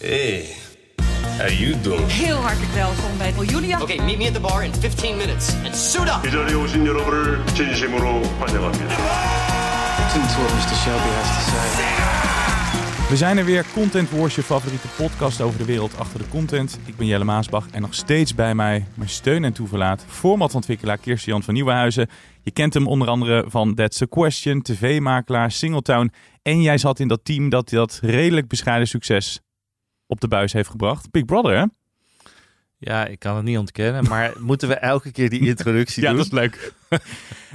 Hey, how you doing? Heel hartelijk welkom bij Julia. Okay, meet me at the bar in 15 minutes and suit up. 이 자리에 오신 여러분을 진심으로 환영합니다. We zijn er weer, Content Wars, je favoriete podcast over de wereld achter de content. Ik ben Jelle Maasbach en nog steeds bij mij mijn steun en toeverlaat, formatontwikkelaar Kirsten-Jan van Nieuwenhuizen. Je kent hem onder andere van That's a Question, tv-makelaar, Singletown. En jij zat in dat team dat dat redelijk bescheiden succes op de buis heeft gebracht. Big Brother, hè? Ja, ik kan het niet ontkennen, maar moeten we elke keer die introductie Ja, doen? dat is leuk.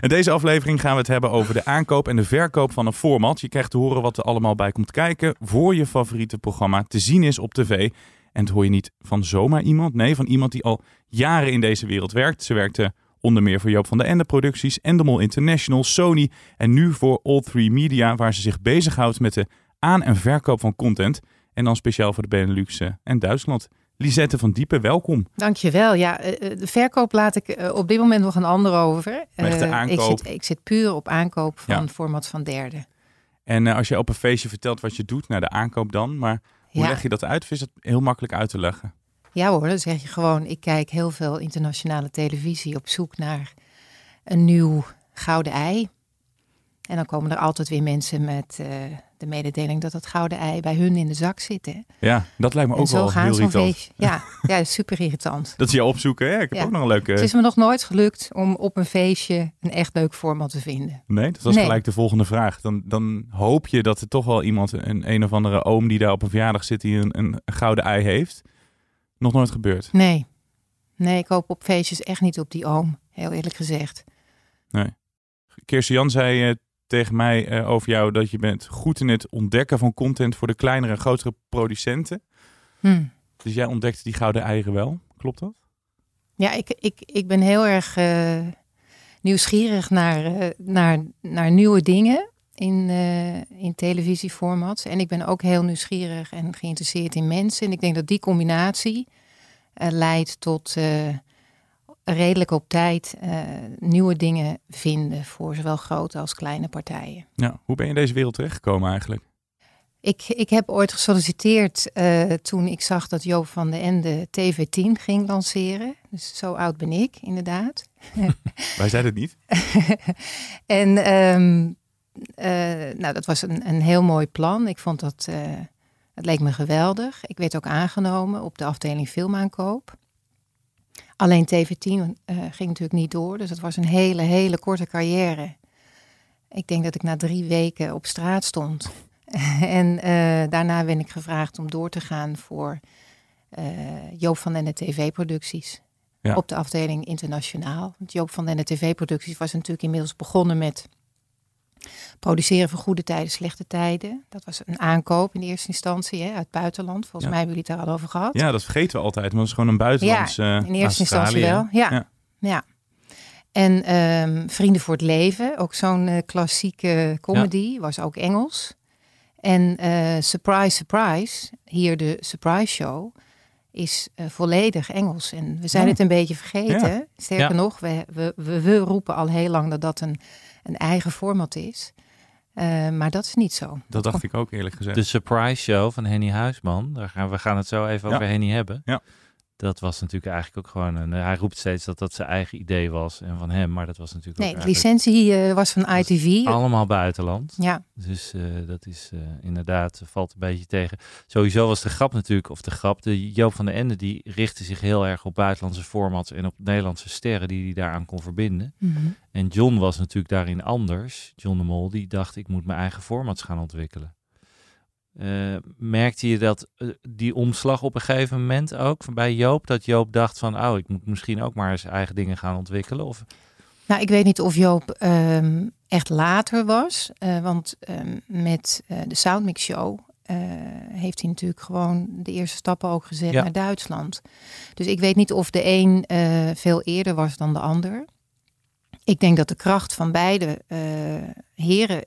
In deze aflevering gaan we het hebben over de aankoop en de verkoop van een format. Je krijgt te horen wat er allemaal bij komt kijken voor je favoriete programma te zien is op tv. En dat hoor je niet van zomaar iemand, nee, van iemand die al jaren in deze wereld werkt. Ze werkte onder meer voor Joop van de Ende Producties, Endemol International, Sony en nu voor All3 Media, waar ze zich bezighoudt met de aan- en verkoop van content. En dan speciaal voor de Benelux en Duitsland. Lisette van Diepen, welkom. Dankjewel. Ja, eh, eh, de verkoop laat ik eh, op dit moment nog een ander over. Maar echt de Eh, ik, aankoop. zit, ik zit puur op aankoop van Ja. format van derde. En als je op een feestje vertelt wat je doet, naar de aankoop dan, maar hoe Ja. leg je dat uit? Of is het heel makkelijk uit te leggen? Ja hoor, dan zeg je gewoon, ik kijk heel veel internationale televisie op zoek naar een nieuw gouden ei. En dan komen er altijd weer mensen met de mededeling dat het gouden ei bij hun in de zak zit. Hè? Ja, dat lijkt me en ook wel heel irritant. Ja, ja, dat super irritant. Dat ze je opzoeken. Ja, ik heb Ja. ook nog een leuke... Het is me nog nooit gelukt om op een feestje een echt leuk format te vinden. Nee, dat was Nee. gelijk de volgende vraag. Dan, dan hoop je dat er toch wel iemand, een, een of andere oom die daar op een verjaardag zit, die een, een gouden ei heeft. Nog nooit gebeurd. Nee. Nee, ik hoop op feestjes echt niet op die oom, heel eerlijk gezegd. Kirsten Jan zei eh, tegen mij eh, over jou dat je bent goed in het ontdekken van content voor de kleinere en grotere producenten. Hm. Dus jij ontdekte die gouden eieren wel. Klopt dat? Ja, ik, ik, ik ben heel erg eh, nieuwsgierig naar, eh, naar, naar nieuwe dingen in, in televisieformats. En ik ben ook heel nieuwsgierig en geïnteresseerd in mensen. En ik denk dat die combinatie leidt tot redelijk op tijd eh, nieuwe dingen vinden voor zowel grote als kleine partijen. Ja. Hoe ben je in deze wereld terechtgekomen eigenlijk? Ik, ik heb ooit gesolliciteerd eh, toen ik zag dat Joop van den Ende TV10 ging lanceren. Dus zo oud ben ik, inderdaad. Wij zeiden het niet. en ehm, eh, nou, dat was een, een heel mooi plan. Ik vond dat, het leek me geweldig. Ik werd ook aangenomen op de afdeling filmaankoop. Alleen TV10 eh, ging natuurlijk niet door, dus het was een hele, hele korte carrière. Ik denk dat ik na drie weken op straat stond. en eh, daarna ben ik gevraagd om door te gaan voor eh, Joop van den TV-producties. Ja. Op de afdeling internationaal. Want Joop van den TV-producties was natuurlijk inmiddels begonnen met produceren voor goede tijden, slechte tijden. Dat was een aankoop in eerste instantie hè, uit het buitenland. Volgens Ja. mij hebben jullie het daar al over gehad. Ja, dat vergeten we altijd. Maar dat is gewoon een buitenlands... Ja, eh, in eerste instantie wel. Ja, Ja. ja. En ehm, Vrienden voor het Leven, ook zo'n eh, klassieke comedy, was ook Engels. En eh, surprise, surprise, hier de surprise show, is volledig Engels. En we zijn Oh. het een beetje vergeten. Sterker nog, we, we, we, we roepen al heel lang dat dat een, een eigen format is. Eh, maar dat is niet zo. Dat dacht ik ook eerlijk gezegd. De surprise show van Henny Huisman. Daar gaan, we gaan het zo even Ja. over Henny hebben. Ja. Dat was natuurlijk eigenlijk ook gewoon een... Hij roept steeds dat dat zijn eigen idee was en van hem. Maar dat was natuurlijk Nee, ook de licentie eh, was van ITV. allemaal buitenland. Ja, Dus eh, dat is eh, inderdaad, eh, valt een beetje tegen. Sowieso was de grap natuurlijk, of de grap, de Joop van den Ende, die richtte zich heel erg op buitenlandse formats en op Nederlandse sterren die hij daaraan kon verbinden. Mhm. En John was natuurlijk daarin anders. John de Mol, die dacht, ik moet mijn eigen formats gaan ontwikkelen. Eh, merkte je dat eh, die omslag op een gegeven moment ook van bij Joop, dat Joop dacht van, oh, ik moet misschien ook maar eens eigen dingen gaan ontwikkelen? Of Nou, ik weet niet of Joop ehm, echt later was. eh, want ehm, met de Soundmix Show heeft hij natuurlijk gewoon de eerste stappen ook gezet Ja. naar Duitsland. Dus ik weet niet of de een veel eerder was dan de ander. Ik denk dat de kracht van beide heren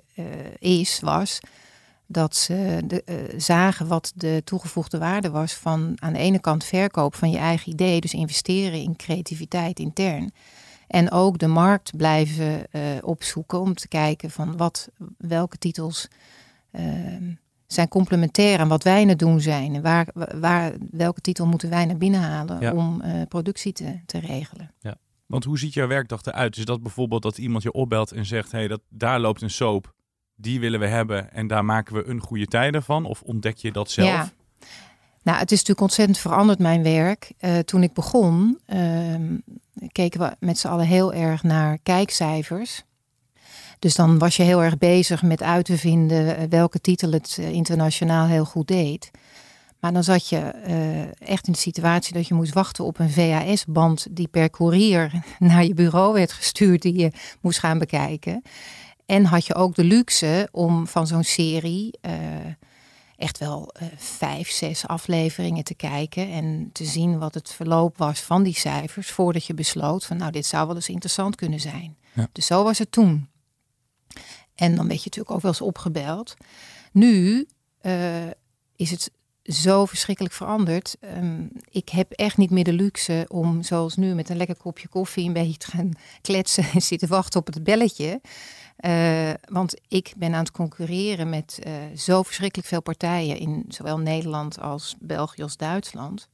is, was dat ze de, eh, zagen wat de toegevoegde waarde was van aan de ene kant verkoop van je eigen idee, dus investeren in creativiteit intern. En ook de markt blijven eh, opzoeken om te kijken van wat, welke titels ehm, zijn complementair aan wat wij aan het doen zijn. En waar, waar, welke titel moeten wij naar binnen halen Ja. om eh, productie te, te regelen. Want hoe ziet jouw werkdag eruit? Is dat bijvoorbeeld dat iemand je opbelt en zegt: hé, hey, dat daar loopt een soap, die willen we hebben en daar maken we een goede tijden van? Of ontdek je dat zelf? Ja. Nou, het is natuurlijk ontzettend veranderd, mijn werk. Eh, toen ik begon, ehm, keken we met z'n allen heel erg naar kijkcijfers. Dus dan was je heel erg bezig met uit te vinden eh, welke titel het eh, internationaal heel goed deed. Maar dan zat je echt in de situatie dat je moest wachten op een VHS-band die per courier naar je bureau werd gestuurd, die je moest gaan bekijken. En had je ook de luxe om van zo'n serie eh, echt wel eh, vijf, zes afleveringen te kijken en te zien wat het verloop was van die cijfers voordat je besloot van nou dit zou wel eens interessant kunnen zijn. Ja. Dus zo was het toen. En dan werd je natuurlijk ook wel eens opgebeld. Nu eh, is het zo verschrikkelijk veranderd. Ehm, ik heb echt niet meer de luxe om zoals nu met een lekker kopje koffie een beetje te gaan kletsen en zitten wachten op het belletje. Eh, want ik ben aan het concurreren met eh, zo verschrikkelijk veel partijen in zowel Nederland als België als Duitsland.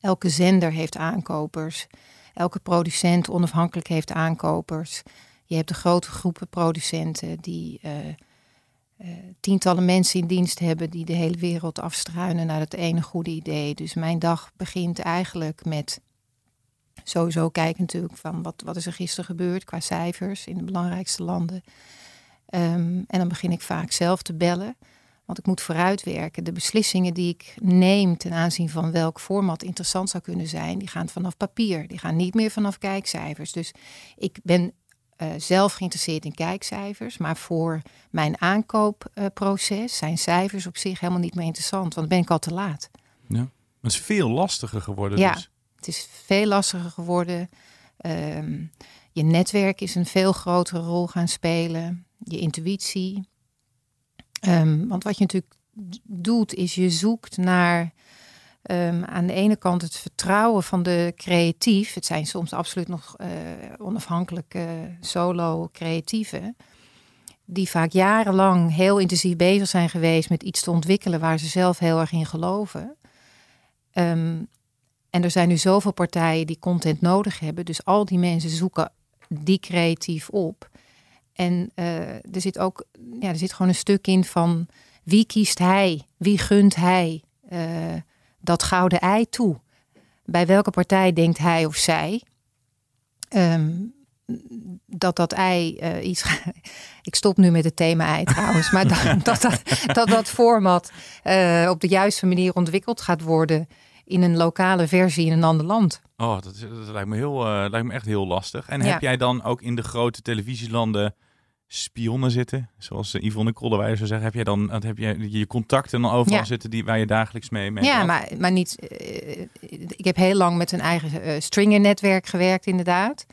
Elke zender heeft aankopers. Elke producent onafhankelijk heeft aankopers. Je hebt de grote groepen producenten die eh, tientallen mensen in dienst hebben die de hele wereld afstruinen naar het ene goede idee. Dus mijn dag begint eigenlijk met sowieso kijken natuurlijk van wat, wat is er gisteren gebeurd qua cijfers in de belangrijkste landen. Ehm, en dan begin ik vaak zelf te bellen. Want ik moet vooruitwerken. De beslissingen die ik neem ten aanzien van welk format interessant zou kunnen zijn, die gaan vanaf papier. Die gaan niet meer vanaf kijkcijfers. Dus ik ben eh, zelf geïnteresseerd in kijkcijfers. Maar voor mijn aankoopproces zijn cijfers op zich helemaal niet meer interessant. Want dan ben ik al te laat. Het is veel lastiger geworden. Ja. Dus. Het is veel lastiger geworden. Ehm, je netwerk is een veel grotere rol gaan spelen. Je intuïtie. Ehm, want wat je natuurlijk doet, is je zoekt naar ehm, aan de ene kant het vertrouwen van de creatief. Het zijn soms absoluut nog eh, onafhankelijke solo creatieven. Die vaak jarenlang heel intensief bezig zijn geweest met iets te ontwikkelen waar ze zelf heel erg in geloven. En er zijn nu zoveel partijen die content nodig hebben. Dus al die mensen zoeken die creatief op. En eh, er zit ook ja, er zit gewoon een stuk in van wie kiest hij? Wie gunt hij eh, dat gouden ei toe? Bij welke partij denkt hij of zij ehm, dat dat ei eh, iets. Ik stop nu met het thema ei trouwens, maar dat dat, dat, dat, dat format op de juiste manier ontwikkeld gaat worden in een lokale versie in een ander land. Oh, dat, lijkt, me heel, eh, lijkt me echt heel lastig. En Ja. heb jij dan ook in de grote televisielanden spionnen zitten? Zoals eh, Yvonne Kolderweijer zou zeggen. Heb jij dan dat heb je, je contacten dan overal Ja. zitten die, waar je dagelijks mee mee Ja, maar, maar niet. eh, ik heb heel lang met een eigen eh, stringer-netwerk gewerkt, inderdaad.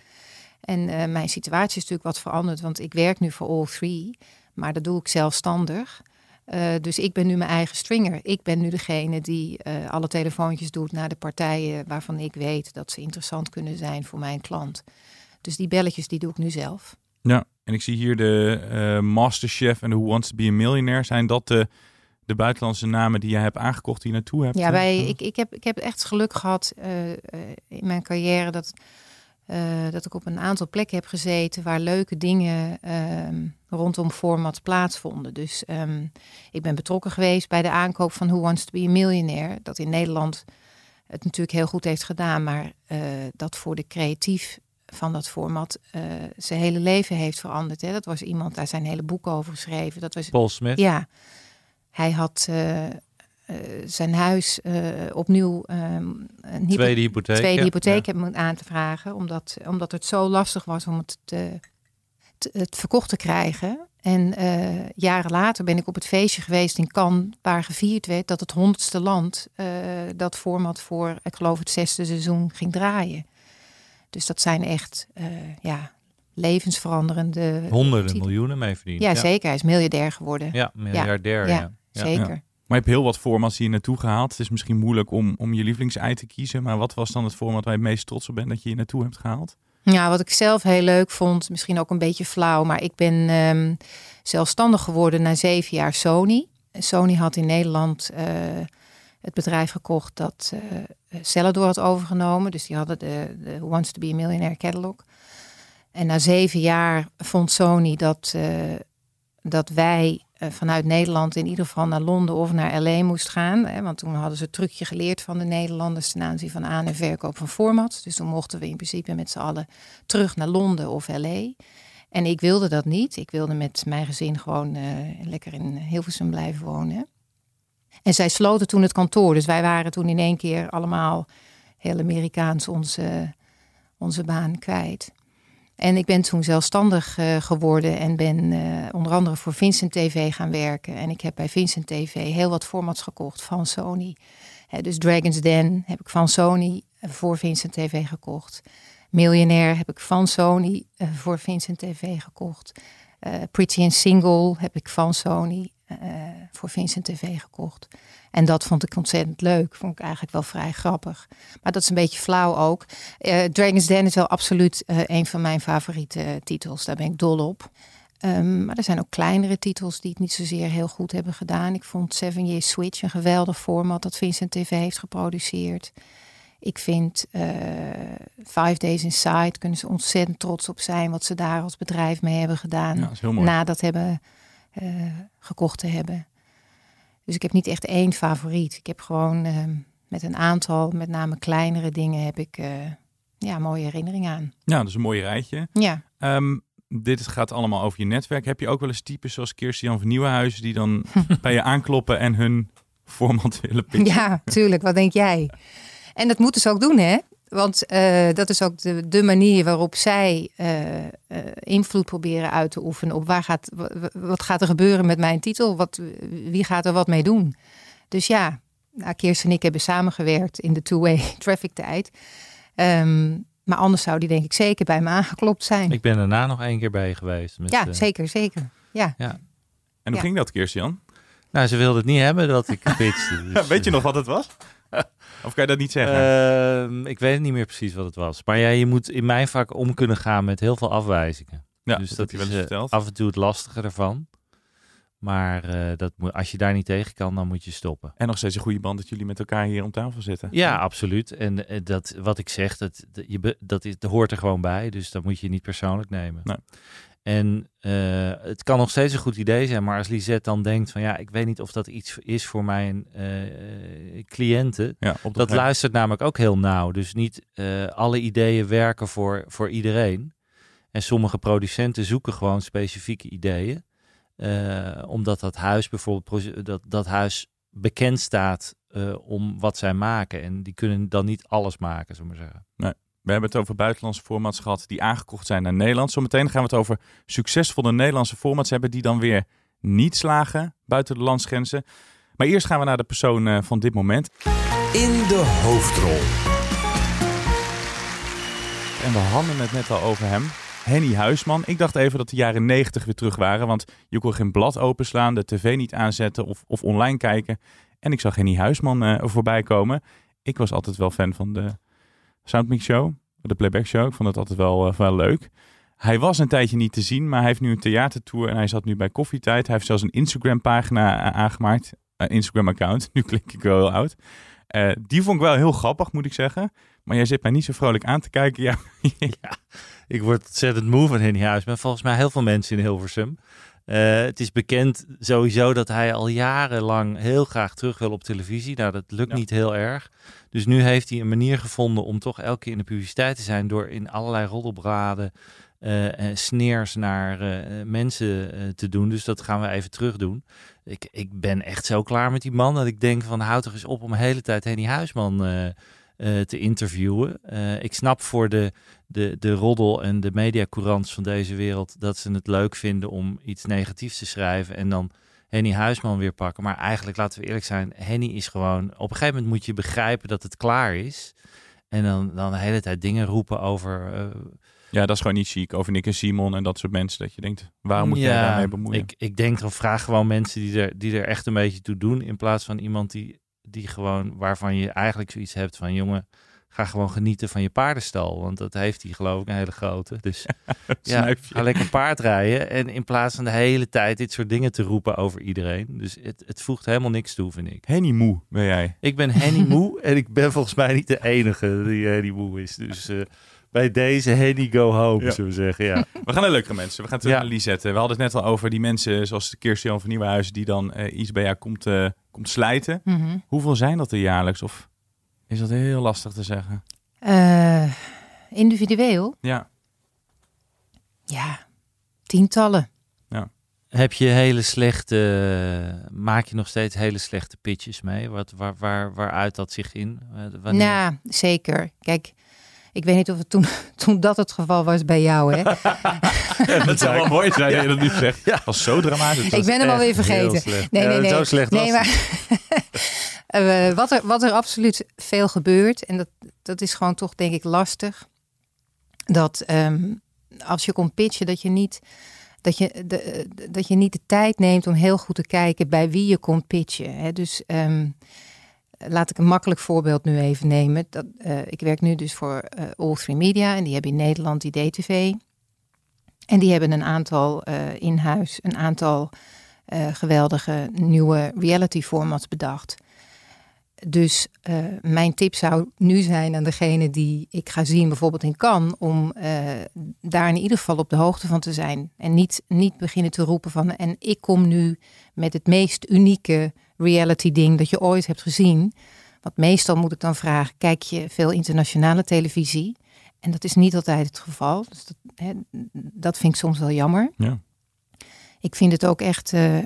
En mijn situatie is natuurlijk wat veranderd, want ik werk nu voor All Three, maar dat doe ik zelfstandig. Eh, dus ik ben nu mijn eigen stringer. Ik ben nu degene die eh, alle telefoontjes doet naar de partijen waarvan ik weet dat ze interessant kunnen zijn voor mijn klant. Dus die belletjes die doe ik nu zelf. Ja, en ik zie hier de eh, Masterchef en de Who Wants to be a Millionaire. Zijn dat de, de buitenlandse namen die jij hebt aangekocht, die je naartoe hebt? Ja, wij, ik, ik, heb, ik heb echt geluk gehad eh, eh, in mijn carrière dat, dat ik op een aantal plekken heb gezeten waar leuke dingen ehm, rondom format plaatsvonden. Dus ehm, ik ben betrokken geweest bij de aankoop van Who Wants to be a Millionaire. Dat in Nederland het natuurlijk heel goed heeft gedaan, maar eh, dat voor de creatief van dat format eh, zijn hele leven heeft veranderd. Hè. Dat was iemand, daar zijn hele boeken over geschreven. Dat was Paul Smith. ja, hij had, eh, eh, zijn huis eh, opnieuw ehm, een hypo- Tweede hypotheek. tweede hypotheek Ja. heb moeten aan te vragen. Omdat, omdat het zo lastig was om het, te, te- het verkocht te krijgen. En eh, jaren later ben ik op het feestje geweest in Cannes, waar gevierd werd dat het honderdste land eh, dat format voor, ik geloof, het zesde seizoen ging draaien. Dus dat zijn echt eh, ja, levensveranderende. Honderden miljoenen mee verdiend. Ja, zeker. Hij is miljardair geworden. Ja, miljardair. Ja, Ja, ja. zeker. Maar je hebt heel wat formats hier naartoe gehaald. Het is misschien moeilijk om, om je lievelingsei te kiezen. Maar wat was dan het format waar je het meest trots op bent dat je hier naartoe hebt gehaald? Ja, wat ik zelf heel leuk vond, misschien ook een beetje flauw, maar ik ben ehm, zelfstandig geworden na zeven jaar Sony. Sony had in Nederland eh, het bedrijf gekocht dat Celador had overgenomen. Dus die hadden de, Who Wants to be a Millionaire catalog. En na zeven jaar vond Sony dat, eh, dat wij vanuit Nederland in ieder geval naar Londen of naar LA moest gaan. Hè, want toen hadden ze het trucje geleerd van de Nederlanders ten aanzien van aan- en verkoop van formats. Dus toen mochten we in principe met z'n allen terug naar Londen of LA. En ik wilde dat niet. Ik wilde met mijn gezin gewoon eh, lekker in Hilversum blijven wonen. En zij sloten toen het kantoor. Dus wij waren toen in één keer allemaal heel Amerikaans onze, onze baan kwijt. En ik ben toen zelfstandig eh, geworden en ben eh, onder andere voor Vincent TV gaan werken. En ik heb bij Vincent TV heel wat formats gekocht van Sony. Dus Dragon's Den heb ik van Sony eh, voor Vincent TV gekocht. Miljonair heb ik van Sony voor Vincent TV gekocht. Pretty and Single heb ik van Sony voor Vincent TV gekocht. En dat vond ik ontzettend leuk. Vond ik eigenlijk wel vrij grappig. Maar dat is een beetje flauw ook. Eh, Dragon's Den is wel absoluut eh, een van mijn favoriete eh, titels. Daar ben ik dol op. Ehm, maar er zijn ook kleinere titels die het niet zozeer heel goed hebben gedaan. Ik vond Seven Years Switch een geweldig format dat Vincent TV heeft geproduceerd. Ik vind Five Days Inside kunnen ze ontzettend trots op zijn wat ze daar als bedrijf mee hebben gedaan. Ja, dat is heel mooi. Na dat hebben gekocht te hebben. Dus ik heb niet echt één favoriet. Ik heb gewoon ehm, met een aantal, met name kleinere dingen, heb ik eh, ja, mooie herinneringen aan. Ja, dat is een mooi rijtje. Ja. Ehm, dit gaat allemaal over je netwerk. Heb je ook wel eens types zoals Kirstian van Nieuwenhuizen die dan bij je aankloppen en hun format willen pitchen? Ja, tuurlijk. Wat denk jij? En dat moeten ze ook doen, hè? Want eh, dat is ook de, de manier waarop zij eh, eh, invloed proberen uit te oefenen op waar gaat, wa- wa- wat gaat er gebeuren met mijn titel? Wat, wie gaat er wat mee doen? Dus ja, nou, Kirsten en ik hebben samengewerkt in de two-way traffic tijd. Ehm, maar anders zou die denk ik zeker bij me aangeklopt zijn. Ik ben daarna nog één keer bij je geweest. Met, ja, zeker, zeker. Ja. Ja. En hoe Ja. ging dat, Kirstian? Nou, ze wilde het niet hebben dat ik pitchte. dus, Weet je nog wat het was? Of kan je dat niet zeggen? Ehm, ik weet niet meer precies wat het was. Maar ja, je moet in mijn vak om kunnen gaan met heel veel afwijzingen. ja, dus dat, dat is eh, af en toe het lastige ervan. Maar eh, dat moet, als je daar niet tegen kan, dan moet je stoppen. En nog steeds een goede band dat jullie met elkaar hier om tafel zitten. Ja, absoluut. En eh, dat, wat ik zeg, dat, dat, je, dat, is, dat hoort er gewoon bij. Dus dat moet je niet persoonlijk nemen. Nee. En eh, het kan nog steeds een goed idee zijn, maar als Lisette dan denkt van ja, ik weet niet of dat iets is voor mijn eh, cliënten. Ja, Dat luistert namelijk ook heel nauw. Dus niet eh, alle ideeën werken voor, voor iedereen. En sommige producenten zoeken gewoon specifieke ideeën. Omdat dat huis bijvoorbeeld, dat, dat huis bekend staat om wat zij maken. En die kunnen dan niet alles maken, zullen we maar zeggen. We hebben het over buitenlandse formats gehad die aangekocht zijn naar Nederland. Zometeen gaan we het over succesvolle Nederlandse formats hebben die dan weer niet slagen buiten de landsgrenzen. Maar eerst gaan we naar de persoon eh, van dit moment. In de hoofdrol. En we hadden het net al over hem. Henny Huisman. Ik dacht even dat de jaren 90 weer terug waren. Want je kon geen blad openslaan, de tv niet aanzetten of, of online kijken. En ik zag Henny Huisman eh, voorbij komen. Ik was altijd wel fan van de Soundmix Show, de Playback Show. Ik vond het altijd wel, eh, wel leuk. Hij was een tijdje niet te zien, maar hij heeft nu een theatertour en hij zat nu bij Koffietijd. Hij heeft zelfs een Instagram-pagina eh, aangemaakt, een Instagram-account. Nu klink ik wel heel oud. Eh, die vond ik wel heel grappig, moet ik zeggen. Maar jij zit mij niet zo vrolijk aan te kijken. Ja, Ik word ontzettend moe van Henny Huisman. Volgens mij heel veel mensen in Hilversum. Het is bekend sowieso dat hij al jarenlang heel graag terug wil op televisie. Nou, dat lukt Ja. niet heel erg. Dus nu heeft hij een manier gevonden om toch elke keer in de publiciteit te zijn... door in allerlei roddelbraden en sneers naar eh, mensen eh, te doen. Dus dat gaan we even terug doen. ik, ik ben echt zo klaar met die man dat ik denk van houd toch eens op om de hele tijd Henny Huisman te interviewen. Ik snap voor de, de, de roddel en de mediacourants van deze wereld dat ze het leuk vinden om iets negatiefs te schrijven en dan Henny Huisman weer pakken. Maar eigenlijk, laten we eerlijk zijn, Henny is gewoon... Op een gegeven moment moet je begrijpen dat het klaar is. En dan, dan de hele tijd dingen roepen over... eh, Ja, dat is gewoon niet chic. Over Nick en Simon en dat soort mensen. Dat je denkt, waarom moet Ja, daarmee bemoeien? Ik, ik denk dan vraag gewoon mensen die er, die er echt een beetje toe doen. In plaats van iemand die, die gewoon, waarvan je eigenlijk zoiets hebt van jongen, ga gewoon genieten van je paardenstal. Want dat heeft hij geloof ik een hele grote. Dus ja, Snuifje. ga lekker paard rijden. En in plaats van de hele tijd dit soort dingen te roepen over iedereen. Dus het, het voegt helemaal niks toe, vind ik. Henny Moe ben jij. Ik ben Henny Moe en ik ben volgens mij niet de enige die Henny Moe is. Dus eh, bij deze Henny go home, Ja. zullen we zeggen. Ja. We gaan naar leukere mensen. We gaan terug Ja. naar Lisette. We hadden het net al over die mensen zoals Kirsten van Nieuwenhuizen... die dan eh, iets bij jou komt, eh, komt slijten. Mhm. Hoeveel zijn dat er jaarlijks? Of is dat heel lastig te zeggen? Eh, individueel? Ja. Ja, tientallen. Heb je hele slechte, maak je nog steeds hele slechte pitches mee? Wat, waar, waar, waaruit dat zich in? Eh, wanneer? Ja, zeker. Kijk, ik weet niet of het toen, toen dat het geval was bij jou, hè? dat zou wel mooi zijn dat je dat niet zegt. Ja. was zo dramatisch. ik ben hem alweer vergeten. Nee, nee, nee. Zo slecht nee, was het. maar Eh, wat, er, wat er absoluut veel gebeurt, en dat, dat is gewoon toch denk ik lastig, dat ehm, als je komt pitchen, dat je niet dat je, de, dat je niet de tijd neemt om heel goed te kijken bij wie je komt pitchen. Hè? Dus ehm, laat ik een makkelijk voorbeeld nu even nemen. Dat, eh, ik werk nu dus voor eh All Three Media en die hebben in Nederland die DTV. En die hebben een aantal eh, in huis, een aantal geweldige nieuwe reality formats bedacht. Dus eh, mijn tip zou nu zijn aan degene die ik ga zien, bijvoorbeeld in Cannes, om eh, daar in ieder geval op de hoogte van te zijn. En niet, niet beginnen te roepen van, en ik kom nu met het meest unieke reality ding dat je ooit hebt gezien. Want meestal moet ik dan vragen, kijk je veel internationale televisie? En dat is niet altijd het geval. Dus dat, hè, dat vind ik soms wel jammer. Ja. Ik vind het ook echt, eh,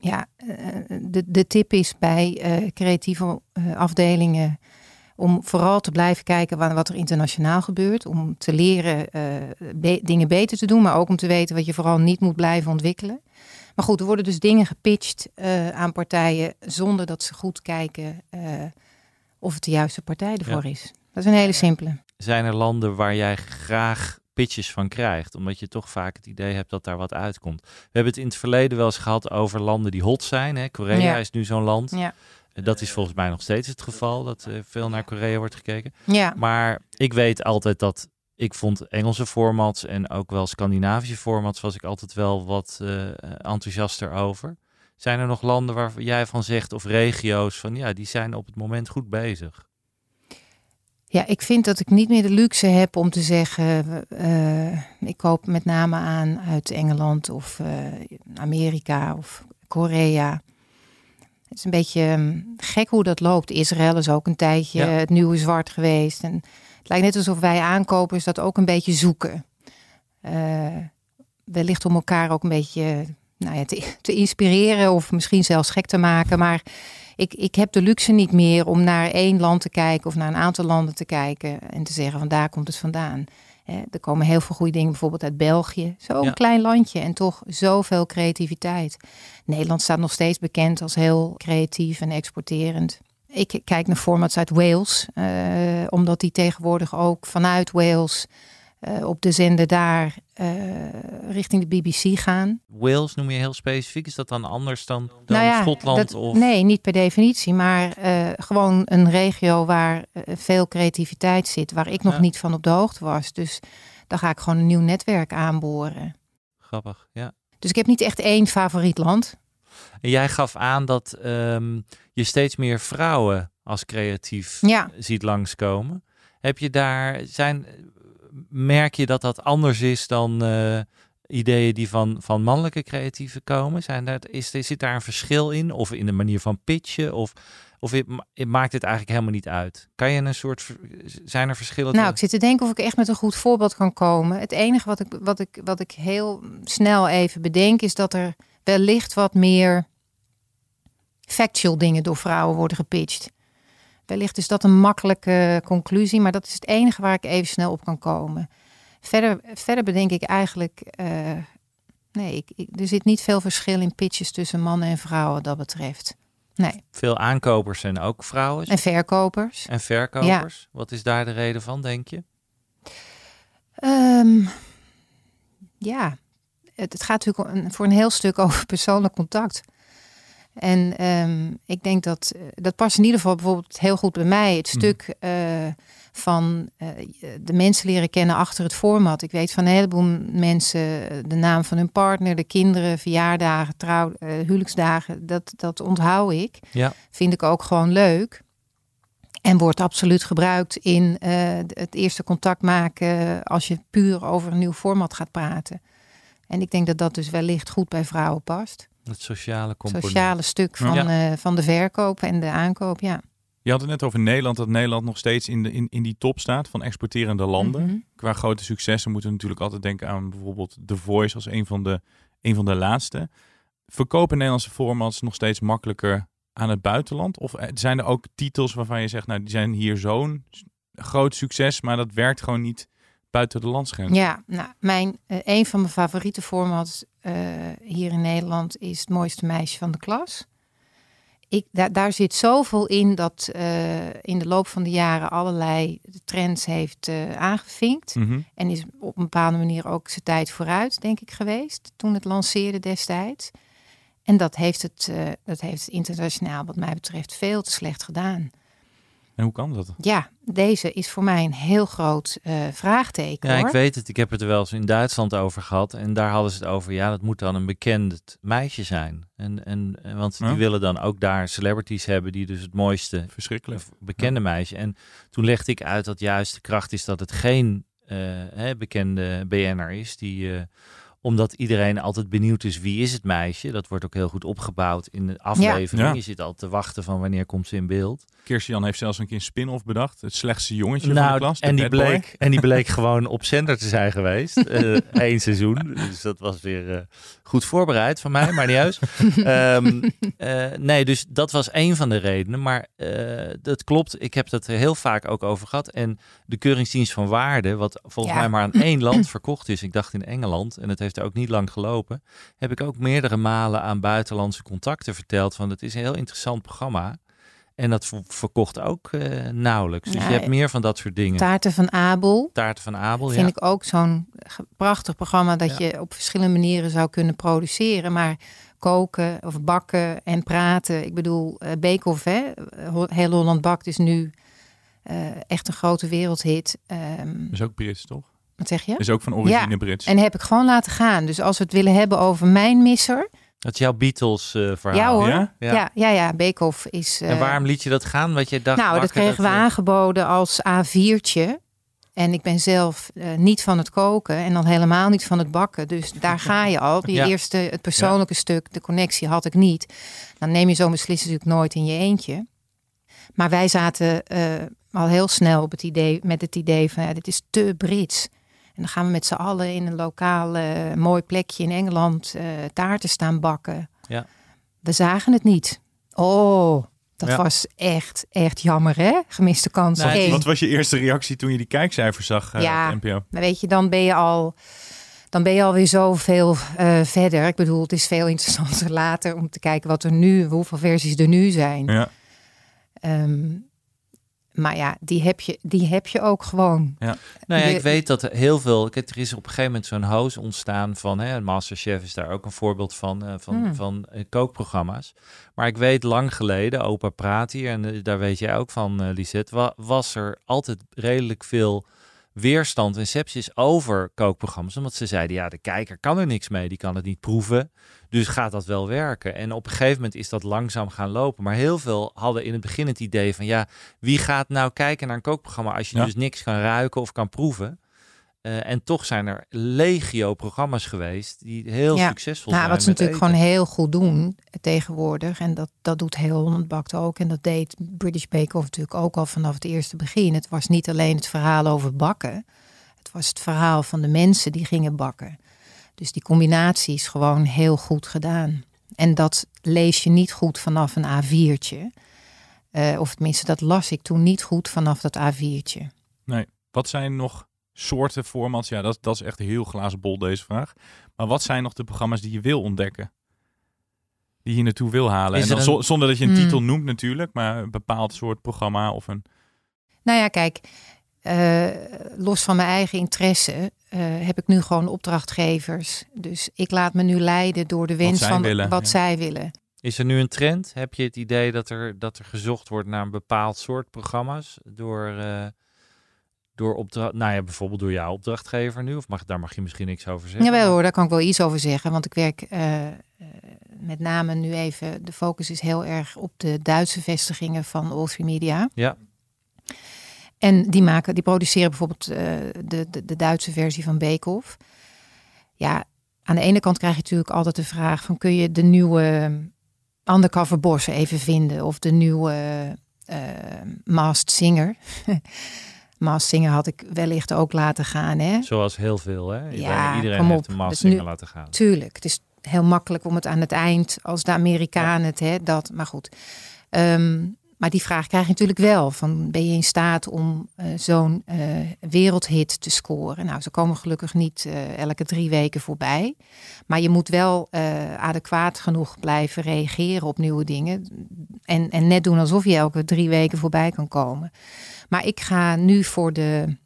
ja, eh, de, de tip is bij eh, creatieve eh, afdelingen om vooral te blijven kijken wat er internationaal gebeurt. Om te leren eh, be- dingen beter te doen, maar ook om te weten wat je vooral niet moet blijven ontwikkelen. Maar goed, er worden dus dingen gepitcht eh, aan partijen zonder dat ze goed kijken eh, of het de juiste partij ervoor is. Dat is een hele simpele. Zijn er landen waar jij graag pitches van krijgt? Omdat je toch vaak het idee hebt dat daar wat uitkomt. We hebben het in het verleden wel eens gehad over landen die hot zijn. Hè? Korea Ja. is nu zo'n land. Ja. En Dat is volgens mij nog steeds het geval, dat eh, veel naar Korea wordt gekeken. Ja. Maar ik weet altijd dat ik vond Engelse formats en ook wel Scandinavische formats was ik altijd wel wat eh, enthousiaster over. Zijn er nog landen waar jij van zegt of regio's van ja, die zijn op het moment goed bezig? Ja, ik vind dat ik niet meer de luxe heb om te zeggen, eh, ik koop met name aan uit Engeland of eh, Amerika of Korea. Het is een beetje ehm, gek hoe dat loopt. Israël is ook een tijdje Ja. het nieuwe zwart geweest. En het lijkt net alsof wij aankopers dat ook een beetje zoeken. Eh, wellicht om elkaar ook een beetje nou ja, te, te inspireren of misschien zelfs gek te maken. Maar ik, ik heb de luxe niet meer om naar één land te kijken of naar een aantal landen te kijken en te zeggen van daar komt het vandaan. Er komen heel veel goede dingen bijvoorbeeld uit België. Zo'n Ja. klein landje en toch zoveel creativiteit. Nederland staat nog steeds bekend als heel creatief en exporterend. Ik kijk naar formats uit Wales, eh, omdat die tegenwoordig ook vanuit Wales eh, op de zender daar eh, richting de BBC gaan. Wales noem je heel specifiek. Is dat dan anders dan, dan Nou ja, Schotland? dat- of... Nee, niet per definitie, maar eh, gewoon een regio waar veel creativiteit zit, waar ik nog Ja. niet van op de hoogte was. Dus daar ga ik gewoon een nieuw netwerk aanboren. Grappig, ja. Dus ik heb niet echt één favoriet land. En jij gaf aan dat ehm, je steeds meer vrouwen als creatief Ja. ziet langskomen. Heb je daar, zijn, merk je dat dat anders is dan eh, ideeën die van, van mannelijke creatieven komen? Zijn daar, is, zit daar een verschil in? Of in de manier van pitchen? Of, of het, ma- het maakt het eigenlijk helemaal niet uit? Kan je een soort, zijn er verschillen? Nou, te- ik zit te denken of ik echt met een goed voorbeeld kan komen. Het enige wat ik, wat ik, wat ik heel snel even bedenk is dat er wellicht wat meer factual dingen door vrouwen worden gepitcht. Wellicht is dat een makkelijke conclusie, maar dat is het enige waar ik even snel op kan komen. Verder, verder bedenk ik eigenlijk, eh, nee, ik, ik- er zit niet veel verschil in pitches tussen mannen en vrouwen dat betreft. Nee. Veel aankopers zijn ook vrouwen. En verkopers. En verkopers. Wat is daar de reden van, denk je? Ehm, ja, het, het gaat natuurlijk voor een heel stuk over persoonlijk contact. En ehm, ik denk dat eh, dat past in ieder geval bijvoorbeeld heel goed bij mij. Het stuk eh, van eh, de mensen leren kennen achter het format. Ik weet van een heleboel mensen de naam van hun partner, de kinderen, verjaardagen, trouw, huwelijksdagen. Dat, dat onthoud ik. Ja. Vind ik ook gewoon leuk. En wordt absoluut gebruikt in het eerste contact maken als je puur over een nieuw format gaat praten. En ik denk dat dat dus wellicht goed bij vrouwen past. Het sociale Het component. sociale stuk van, Ja. eh, van de verkoop en de aankoop, ja. Je had het net over Nederland, dat Nederland nog steeds in, de, in, in die top staat van exporterende landen. Mhm. Qua grote successen moeten we natuurlijk altijd denken aan bijvoorbeeld The Voice als een van de, een van de laatste. Verkopen Nederlandse formats nog steeds makkelijker aan het buitenland? Of eh, zijn er ook titels waarvan je zegt, nou die zijn hier zo'n groot succes, maar dat werkt gewoon niet buiten de landsgrenzen? Ja, nou, mijn, eh, een van mijn favoriete formats eh, hier in Nederland is Het mooiste meisje van de klas. Ik, daar, daar zit zoveel in dat eh, in de loop van de jaren allerlei trends heeft eh, aangevinkt. Mhm. En is op een bepaalde manier ook zijn tijd vooruit, denk ik, geweest. Toen het lanceerde destijds. En dat heeft het, dat heeft het internationaal, wat mij betreft, veel te slecht gedaan. En hoe kan dat? Ja, deze is voor mij een heel groot eh, vraagteken. Ja, hoor. ik weet het. Ik heb het er wel eens in Duitsland over gehad. En daar hadden ze het over. Ja, dat moet dan een bekend meisje zijn. En, en, want die willen dan ook daar celebrities hebben die dus het mooiste Verschrikkelijk. bekende meisje. En toen legde ik uit dat juist de kracht is dat het geen eh, hè, bekende BN'er is. Die, eh, omdat iedereen altijd benieuwd is wie is het meisje. Dat wordt ook heel goed opgebouwd in de aflevering. Ja. Je zit al te wachten van wanneer komt ze in beeld. Kirsten heeft zelfs een keer een spin-off bedacht. Het slechtste jongetje van de klas. de Nou, en, die bleek, en die bleek gewoon op zender te zijn geweest. Eén seizoen. Dus dat was weer eh, goed voorbereid van mij, maar niet juist. Ehm, eh, nee, dus dat was één van de redenen. Maar eh, dat klopt. Ik heb het er heel vaak ook over gehad. En de Keuringsdienst van Waarde, wat volgens Ja. mij maar aan één land verkocht is. Ik dacht in Engeland. En het heeft er ook niet lang gelopen. Heb ik ook meerdere malen aan buitenlandse contacten verteld. Van het is een heel interessant programma. En dat ver- verkocht ook eh, nauwelijks. Dus Ja, je hebt meer van dat soort dingen. Taarten van Abel. Taarten van Abel, vind ja. ik ook zo'n prachtig programma dat je op verschillende manieren zou kunnen produceren. Maar koken of bakken en praten. Ik bedoel, eh Beekhoff, hè? Ho- Heel Holland Bakt is nu eh, echt een grote wereldhit. Ehm, Is ook Brits, toch? Wat zeg je? Is ook van origine ja, Brits. En heb ik gewoon laten gaan. Dus als we het willen hebben over mijn misser. Dat is jouw Beatles eh, verhaal. Ja hoor. Ja? Ja, ja, ja, Beekhoff is... En eh, waarom liet je dat gaan? Wat je dacht, nou, dat kregen we eh, aangeboden als A4'tje. En ik ben zelf eh, niet van het koken en dan helemaal niet van het bakken. Dus daar ga je al. Je Ja. eerste, het persoonlijke stuk, de connectie had ik niet. Dan neem je zo'n beslissing natuurlijk nooit in je eentje. Maar wij zaten eh, al heel snel op het idee, met het idee van ja, dit is te Brits. En dan gaan we met z'n allen in een lokaal mooi plekje in Engeland eh, taarten staan bakken. Ja. We zagen het niet. Oh, dat Ja. was echt, echt jammer hè? Gemiste kans. Wat- Eén. Wat was je eerste reactie toen je die kijkcijfers zag eh, Ja. op NPO? Maar weet je, dan ben je al, dan ben je alweer zoveel eh verder. Ik bedoel, het is veel interessanter later om te kijken wat er nu, hoeveel versies er nu zijn. Ja. Ehm, maar ja, die heb je, die heb je ook gewoon. Ja. Nou ja, ik weet dat er heel veel... Kijk, er is op een gegeven moment zo'n host ontstaan van... Hè, Masterchef is daar ook een voorbeeld van, eh, van, Hmm. van eh, kookprogramma's. Maar ik weet lang geleden, opa praat hier... en eh, daar weet jij ook van, Lisette... wa- was er altijd redelijk veel weerstand en sepsis over kookprogramma's. Omdat ze zeiden, ja, de kijker kan er niks mee. Die kan het niet proeven. Dus gaat dat wel werken? En op een gegeven moment is dat langzaam gaan lopen. Maar heel veel hadden in het begin het idee van... ja, wie gaat nou kijken naar een kookprogramma... als je Ja. dus niks kan ruiken of kan proeven? Eh, en toch zijn er legio programma's geweest... die heel Ja. succesvol Nou, zijn wat ze met natuurlijk eten. gewoon heel goed doen tegenwoordig. En dat, dat doet heel Holland Bakt ook. En dat deed British Bake Off natuurlijk ook al vanaf het eerste begin. Het was niet alleen het verhaal over bakken. Het was het verhaal van de mensen die gingen bakken. Dus die combinatie is gewoon heel goed gedaan. En dat lees je niet goed vanaf een A4'tje. Uh, of tenminste, dat las ik toen niet goed vanaf dat A4'tje. Nee. Wat zijn nog soorten formats? Ja, dat, dat is echt heel glazen bol deze vraag. Maar wat zijn nog de programma's die je wil ontdekken? Die je naartoe wil halen? en dan een... zonder dat je een hmm. titel noemt natuurlijk, maar een bepaald soort programma of een... Nou ja, kijk, uh, los van mijn eigen interesse uh, heb ik nu gewoon opdrachtgevers. Dus ik laat me nu leiden door de wens van willen, wat zij willen. Is er nu een trend? Heb je het idee dat er, dat er gezocht wordt naar een bepaald soort programma's door, uh, door opdracht, nou ja, bijvoorbeeld door jouw opdrachtgever nu? Of mag, daar mag je misschien niks over zeggen? Jawel hoor, daar kan ik wel iets over zeggen. Want ik werk met name nu even, de focus is heel erg op de Duitse vestigingen van All Media. Ja. En die, maken, die produceren bijvoorbeeld uh, de, de, de, Duitse versie van Beekhoff. Ja, aan de ene kant krijg je natuurlijk altijd de vraag van kun je de nieuwe Undercover Boss even vinden of de nieuwe uh, Masked Singer. Masked Singer had ik wellicht ook laten gaan. Hè? Zoals heel veel, hè? Ja, iedereen heeft een Masked Singer laten gaan. Tuurlijk, het is heel makkelijk om het aan het eind, als de Amerikanen het, hè, dat, maar goed. Um, maar die vraag krijg je natuurlijk wel. Van, ben je in staat om uh, zo'n uh, wereldhit te scoren? Nou, ze komen gelukkig niet uh, elke drie weken voorbij. Maar je moet wel adequaat genoeg blijven reageren op nieuwe dingen. En, en net doen alsof je elke drie weken voorbij kan komen. Maar ik ga nu voor de,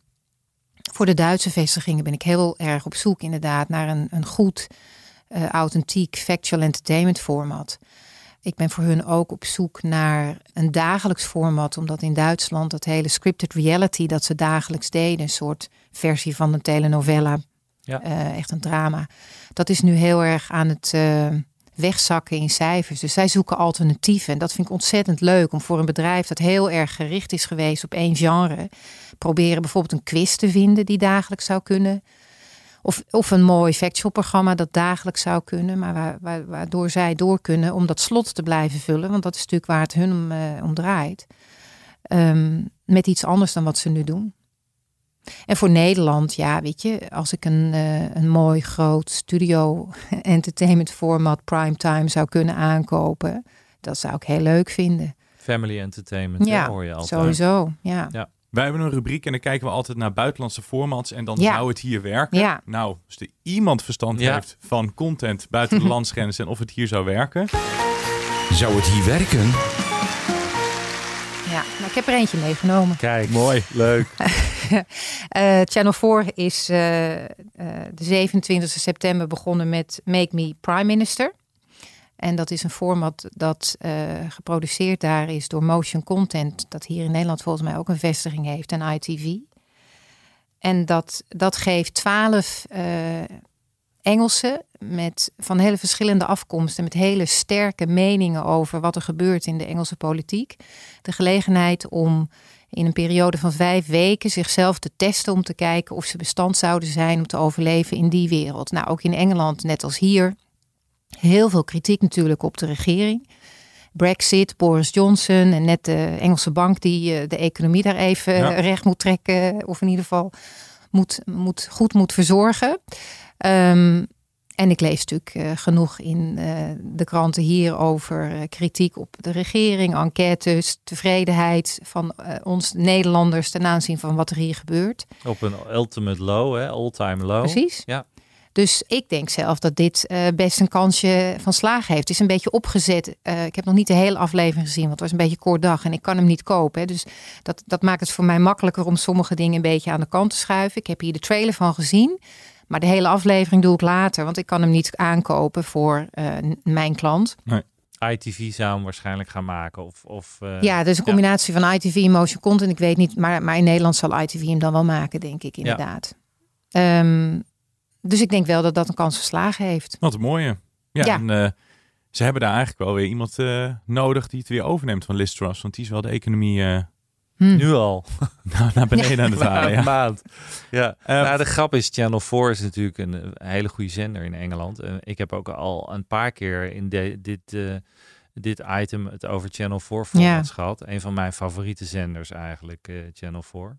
voor de Duitse vestigingen ben ik heel erg op zoek inderdaad naar een, een goed, authentiek, factual entertainment format. Ik ben voor hun ook op zoek naar een dagelijks format, omdat in Duitsland dat hele scripted reality dat ze dagelijks deden, een soort versie van een telenovela, ja. Uh, echt een drama. Dat is nu heel erg aan het uh, wegzakken in cijfers. Dus zij zoeken alternatieven. En dat vind ik ontzettend leuk om voor een bedrijf dat heel erg gericht is geweest op één genre, proberen bijvoorbeeld een quiz te vinden die dagelijks zou kunnen. Of, of een mooi factual programma dat dagelijks zou kunnen, maar waar, waardoor zij door kunnen om dat slot te blijven vullen. Want dat is natuurlijk waar het hun om, uh, om draait. Ehm, met iets anders dan wat ze nu doen. En voor Nederland, ja, weet je, als ik een, uh, een mooi groot studio entertainment format primetime zou kunnen aankopen, dat zou ik heel leuk vinden. Family entertainment, ja, hoor je altijd. Sowieso, ja. ja. Wij hebben een rubriek en dan kijken we altijd naar buitenlandse formats en dan zou het hier werken. Ja. Nou, als er iemand verstand heeft van content buiten de landsgrenzen en of het hier zou werken. Zou het hier werken? Ja, nou, ik heb er eentje meegenomen. Kijk, mooi, leuk. uh, Channel 4 is uh, uh, de 27 september begonnen met Make Me Prime Minister. En dat is een format dat uh, geproduceerd daar is door Motion Content, dat hier in Nederland volgens mij ook een vestiging heeft, en ITV. En dat, dat geeft twaalf uh, Engelsen met, van hele verschillende afkomsten, met hele sterke meningen over wat er gebeurt in de Engelse politiek, de gelegenheid om in een periode van vijf weken zichzelf te testen om te kijken of ze bestand zouden zijn om te overleven in die wereld. Nou, ook in Engeland, net als hier, Heel veel kritiek natuurlijk op de regering. Brexit, Boris Johnson en net de Engelse bank die eh, de economie daar even recht moet trekken. Of in ieder geval moet, moet, goed moet verzorgen. Um, en ik lees natuurlijk uh, genoeg in uh, de kranten hier over kritiek op de regering, enquêtes, tevredenheid van ons Nederlanders ten aanzien van wat er hier gebeurt. Op een ultimate low, hè? all-time low. Precies. Ja. Dus ik denk zelf dat dit uh, best een kansje van slagen heeft. Het is een beetje opgezet. Uh, ik heb nog niet de hele aflevering gezien, want het was een beetje kort dag en ik kan hem niet kopen. Hè. Dus dat, dat maakt het voor mij makkelijker om sommige dingen een beetje aan de kant te schuiven. Ik heb hier de trailer van gezien. Maar de hele aflevering doe ik later, want ik kan hem niet aankopen voor uh, mijn klant. Nee. ITV zou hem waarschijnlijk gaan maken. Of, of, ja, dus een combinatie van ITV en motion content. Ik weet niet, maar, maar in Nederland zal ITV hem dan wel maken, denk ik inderdaad. Ja. Um, dus ik denk wel dat dat een kans verslagen heeft. Wat een mooie. Ja, En, uh, ze hebben daar eigenlijk wel weer iemand uh, nodig die het weer overneemt van Liz Truss. Want die is wel de economie... Uh, hmm. Nu al. nou, naar beneden ja. aan het halen. Ja. maand. Ja. nou, de grap is, Channel 4 is natuurlijk een, hele goede zender in Engeland. ik heb ook al een paar keer in de, dit, dit item het over Channel 4 formats gehad. Een van mijn favoriete zenders eigenlijk, Channel 4.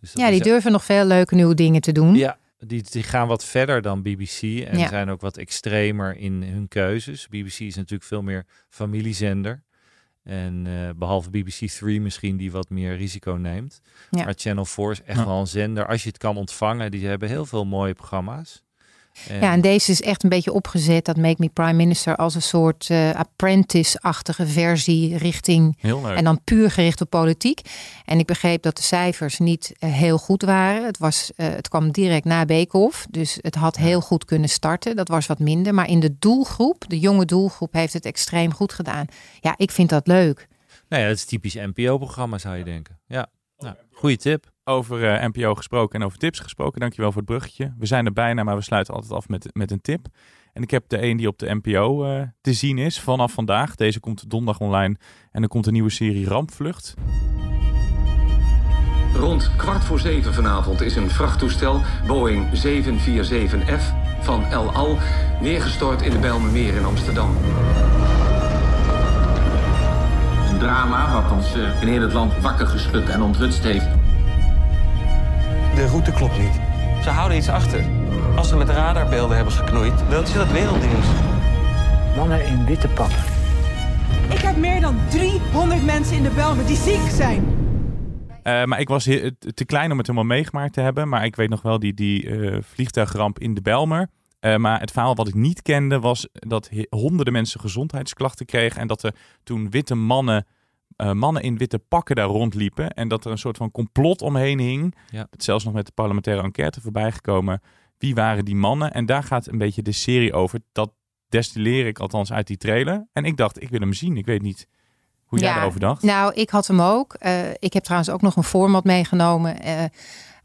Dus ja, die durven nog veel leuke nieuwe dingen te doen. Ja, die, die gaan wat verder dan BBC en Ja. zijn ook wat extremer in hun keuzes. BBC is natuurlijk veel meer familiezender. En eh, behalve BBC 3 misschien die wat meer risico neemt. Ja. Maar Channel 4 is echt Ja. wel een zender. Als je het kan ontvangen, die hebben heel veel mooie programma's. En- Ja, en deze is echt een beetje opgezet, dat Make Me Prime Minister, als een soort eh, apprentice-achtige versie richting Heel leuk. En dan puur gericht op politiek. En ik begreep dat de cijfers niet eh, heel goed waren. Het, was, eh, het kwam direct na Beekhoff. Dus het had heel goed kunnen starten. Dat was wat minder. Maar in de doelgroep, de jonge doelgroep, heeft het extreem goed gedaan. Ja, ik vind dat leuk. Nou ja, dat is typisch NPO-programma zou je denken. Ja, nou, goede tip. Over eh, NPO gesproken en over tips gesproken. Dankjewel voor het bruggetje. We zijn er bijna, maar we sluiten altijd af met, met een tip. En ik heb de een die op de NPO eh, te zien is vanaf vandaag. Deze komt donderdag online. En er komt een nieuwe serie Rampvlucht. Rond kwart voor zeven vanavond is een vrachttoestel Boeing 747F van El Al neergestort in de Bijlmermeer in Amsterdam. Een drama wat ons eh, in heel het land wakker geschud en onthutst heeft. De route klopt niet. Ze houden iets achter. Als ze met radarbeelden hebben geknoeid, dan is dat wereldnieuws. Mannen in witte pakken. Ik heb meer dan 300 mensen in de Belmen die ziek zijn. Eh, maar ik was te- klein om het helemaal meegemaakt te hebben. Maar ik weet nog wel die, die eh, vliegtuigramp in de Belmer. Eh, maar het verhaal wat ik niet kende was dat honderden mensen gezondheidsklachten kregen. En dat er toen witte mannen, eh, mannen in witte pakken daar rondliepen. En dat er een soort van complot omheen hing. Ja. Het zelfs nog met de parlementaire enquête voorbij gekomen. Wie waren die mannen? En daar gaat een beetje de serie over. Dat destilleer ik althans uit die trailer. En ik dacht, ik wil hem zien. Ik weet niet hoe jij Ja, erover dacht. Nou, ik had hem ook. Eh, ik heb trouwens ook nog een format meegenomen. eh,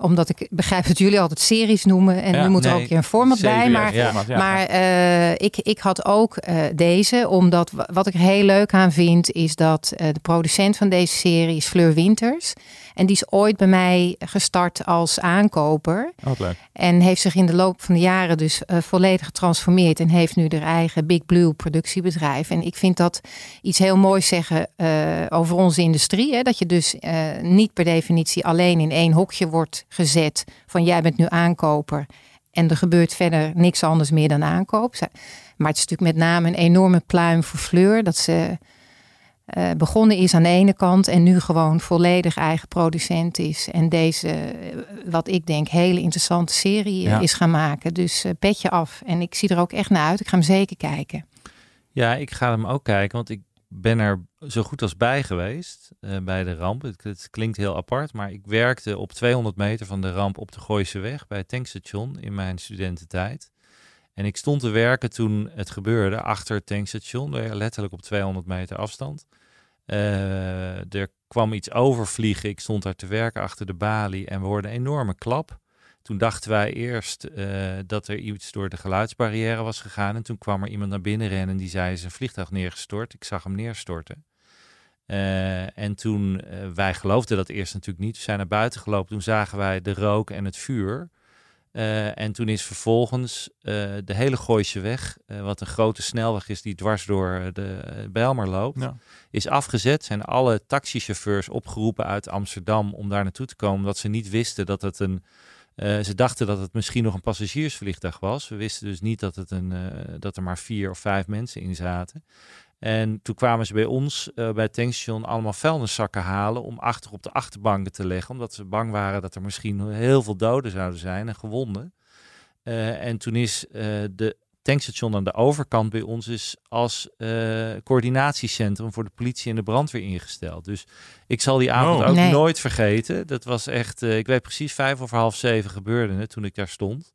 omdat ik begrijp dat jullie altijd series noemen. En Ja, nu moet er nee, ook een keer een format bij. Maar, ja. Format, ja. maar eh, ik, ik had ook eh, deze. Omdat wa- wat ik er heel leuk aan vind. Is dat eh, de producent van deze serie is Fleur Winters. En die is ooit bij mij gestart als aankoper. Oh, leuk. En heeft zich in de loop van de jaren dus volledig getransformeerd. En heeft nu haar eigen Big Blue productiebedrijf. En ik vind dat iets heel moois zeggen eh, over onze industrie. Hè? Dat je dus eh, niet per definitie alleen in één hokje wordt gezet. Van jij bent nu aankoper. En er gebeurt verder niks anders meer dan aankoop. Maar het is natuurlijk met name een enorme pluim voor Fleur. Dat ze eh, begonnen is aan de ene kant en nu gewoon volledig eigen producent is. En deze, eh, wat ik denk, hele interessante serie eh, Ja. is gaan maken. Dus petje af. En ik zie er ook echt naar uit. Ik ga hem zeker kijken. Ja, ik ga hem ook kijken, want ik ben er zo goed als bij geweest eh, bij de ramp. Het, klinkt heel apart, maar ik werkte op 200 meter van de ramp op de Gooiseweg bij het tankstation in mijn studententijd. En ik stond te werken toen het gebeurde achter het tankstation, letterlijk op 200 meter afstand. Eh, er kwam iets overvliegen. Ik stond daar te werken achter de balie en we hoorden een enorme klap. Toen dachten wij eerst eh, dat er iets door de geluidsbarrière was gegaan. En toen kwam er iemand naar binnen rennen en die zei: "Er is een vliegtuig neergestort. Ik zag hem neerstorten. Eh, en toen, eh, wij geloofden dat eerst natuurlijk niet. We zijn naar buiten gelopen. Toen zagen wij de rook en het vuur. Eh, en toen is vervolgens de hele Gooise weg, eh, wat een grote snelweg is die dwars door de Bijlmer loopt, Ja. is afgezet. Zijn alle taxichauffeurs opgeroepen uit Amsterdam om daar naartoe te komen, omdat ze niet wisten dat het een. ze dachten dat het misschien nog een passagiersvliegtuig was. We wisten dus niet dat, het een, dat er maar vier of vijf mensen in zaten. En toen kwamen ze bij ons eh, bij het tankstation allemaal vuilniszakken halen om achter op de achterbanken te leggen. Omdat ze bang waren dat er misschien heel veel doden zouden zijn en gewonden. Eh, en toen is eh, de tankstation aan de overkant bij ons is als coördinatiecentrum voor de politie en de brandweer ingesteld. Dus ik zal die avond Oh. ook Nee. nooit vergeten. Dat was echt, ik weet precies vijf over half zeven gebeurde het toen ik daar stond.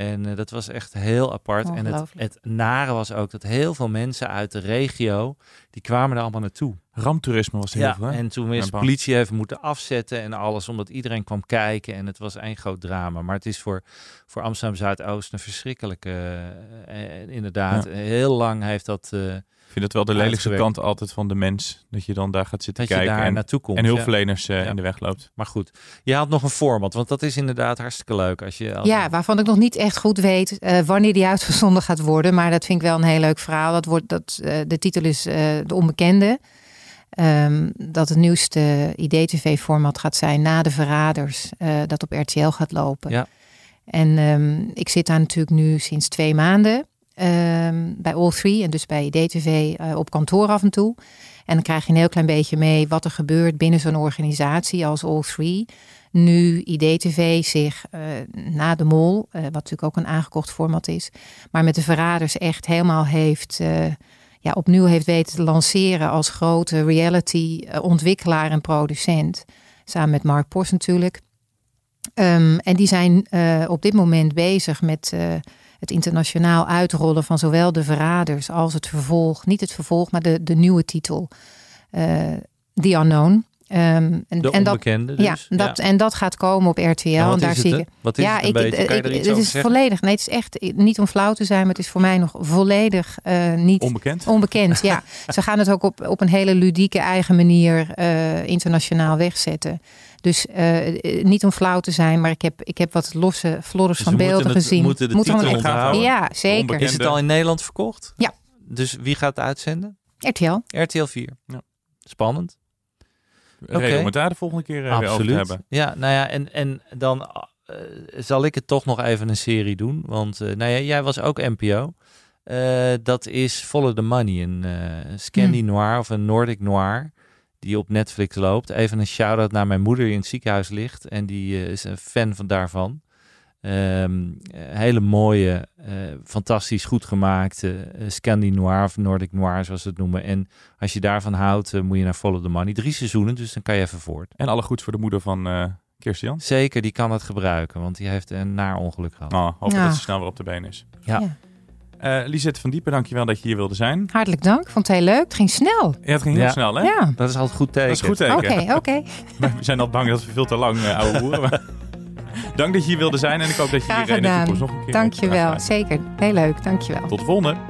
En eh, dat was echt heel apart. En het, het nare was ook dat heel veel mensen uit de regio, die kwamen er allemaal naartoe. Ramptoerisme was heel veel. hè? en toen is de politie even moeten afzetten en alles, omdat iedereen kwam kijken. En het was één groot drama. Maar het is voor, voor Amsterdam Zuidoost een verschrikkelijke, eh, eh, inderdaad. Ja. Heel lang heeft dat... eh, vind het wel de lelijkste uitgewerkt. kant altijd van de mens. Dat je dan daar gaat zitten Dat je kijken daar en, naartoe komt, en ja. hulpverleners eh, Ja. in de weg loopt. Maar goed, je had nog een format, want dat is inderdaad hartstikke leuk. Als je, als Ja, waarvan ik nog niet echt goed weet eh, wanneer die uitgezonden gaat worden. Maar dat vind ik wel een heel leuk verhaal. Dat wordt, dat, eh, de titel is eh, De Onbekende. Ehm, dat het nieuwste IDTV-format gaat zijn na de Verraders. eh, dat op RTL gaat lopen. Ja. En ehm, ik zit daar natuurlijk nu sinds twee maanden ehm, bij All 3 en dus bij DTV uh, op kantoor af en toe. En dan krijg je een heel klein beetje mee wat er gebeurt binnen zo'n organisatie als All 3 nu IDTV zich uh, na de mol, uh, wat natuurlijk ook een aangekocht format is, maar met de verraders echt helemaal heeft, ja, opnieuw heeft weten te lanceren als grote reality ontwikkelaar en producent. Samen met Mark Pors natuurlijk. Um, en die zijn op dit moment bezig met het internationaal uitrollen van zowel de verraders als het vervolg, niet het vervolg, maar de, de nieuwe titel, The Unknown. Um, en, de en dat, dus. ja, dat, ja. en dat gaat komen op RTL. En, en daar zie ik. Wat is ja, het, ik, beetje, ik, ik het is volledig. Nee, het is echt niet om flauw te zijn, maar het is voor mij nog volledig uh, niet onbekend. Onbekend, ja. Ze gaan het ook op, op een hele ludieke eigen manier uh, internationaal wegzetten. Dus uh, niet om flauw te zijn, maar ik heb, ik heb wat losse flodders dus van beelden het, gezien. Moeten de Moet titel onthouden? Ja, zeker. Is het al in Nederland verkocht? Ja. Dus wie gaat het uitzenden? RTL. RTL 4. Ja. Spannend. Reden om het daar de volgende keer uh, Absoluut. over te hebben. Ja, nou ja, en, en dan uh, zal ik het toch nog even een serie doen. Want uh, nou ja, jij was ook NPO. dat is Follow the Money, een Scandi hmm. Noir of een Nordic Noir. Die op Netflix loopt. Even een shout-out naar mijn moeder die in het ziekenhuis ligt. En die is een fan van daarvan. Um, hele mooie, uh, fantastisch goed gemaakte uh, Scandi Noir of Nordic Noir zoals ze het noemen. En als je daarvan houdt, uh, moet je naar Follow the Money. Drie seizoenen, dus dan kan je even voort. En alle goeds voor de moeder van Kirstian? Zeker, die kan het gebruiken, want die heeft een naar ongeluk gehad. Oh, hoop ja. dat ze snel weer op de been is. Ja. ja. Lisette van Diepen, dankjewel dat je hier wilde zijn. Hartelijk dank, vond het heel leuk. Het ging snel. Ja, het ging heel ja. snel, hè? Ja. Dat is altijd goed teken. Dat is goed teken. Oké, oké. Okay. We zijn al bang dat we veel te lang ouwe hoeren. Dank dat je hier wilde zijn en ik hoop dat je Graag hier in de toekomst nog een keer Dankjewel, zeker. Heel leuk, dankjewel. Tot de volgende.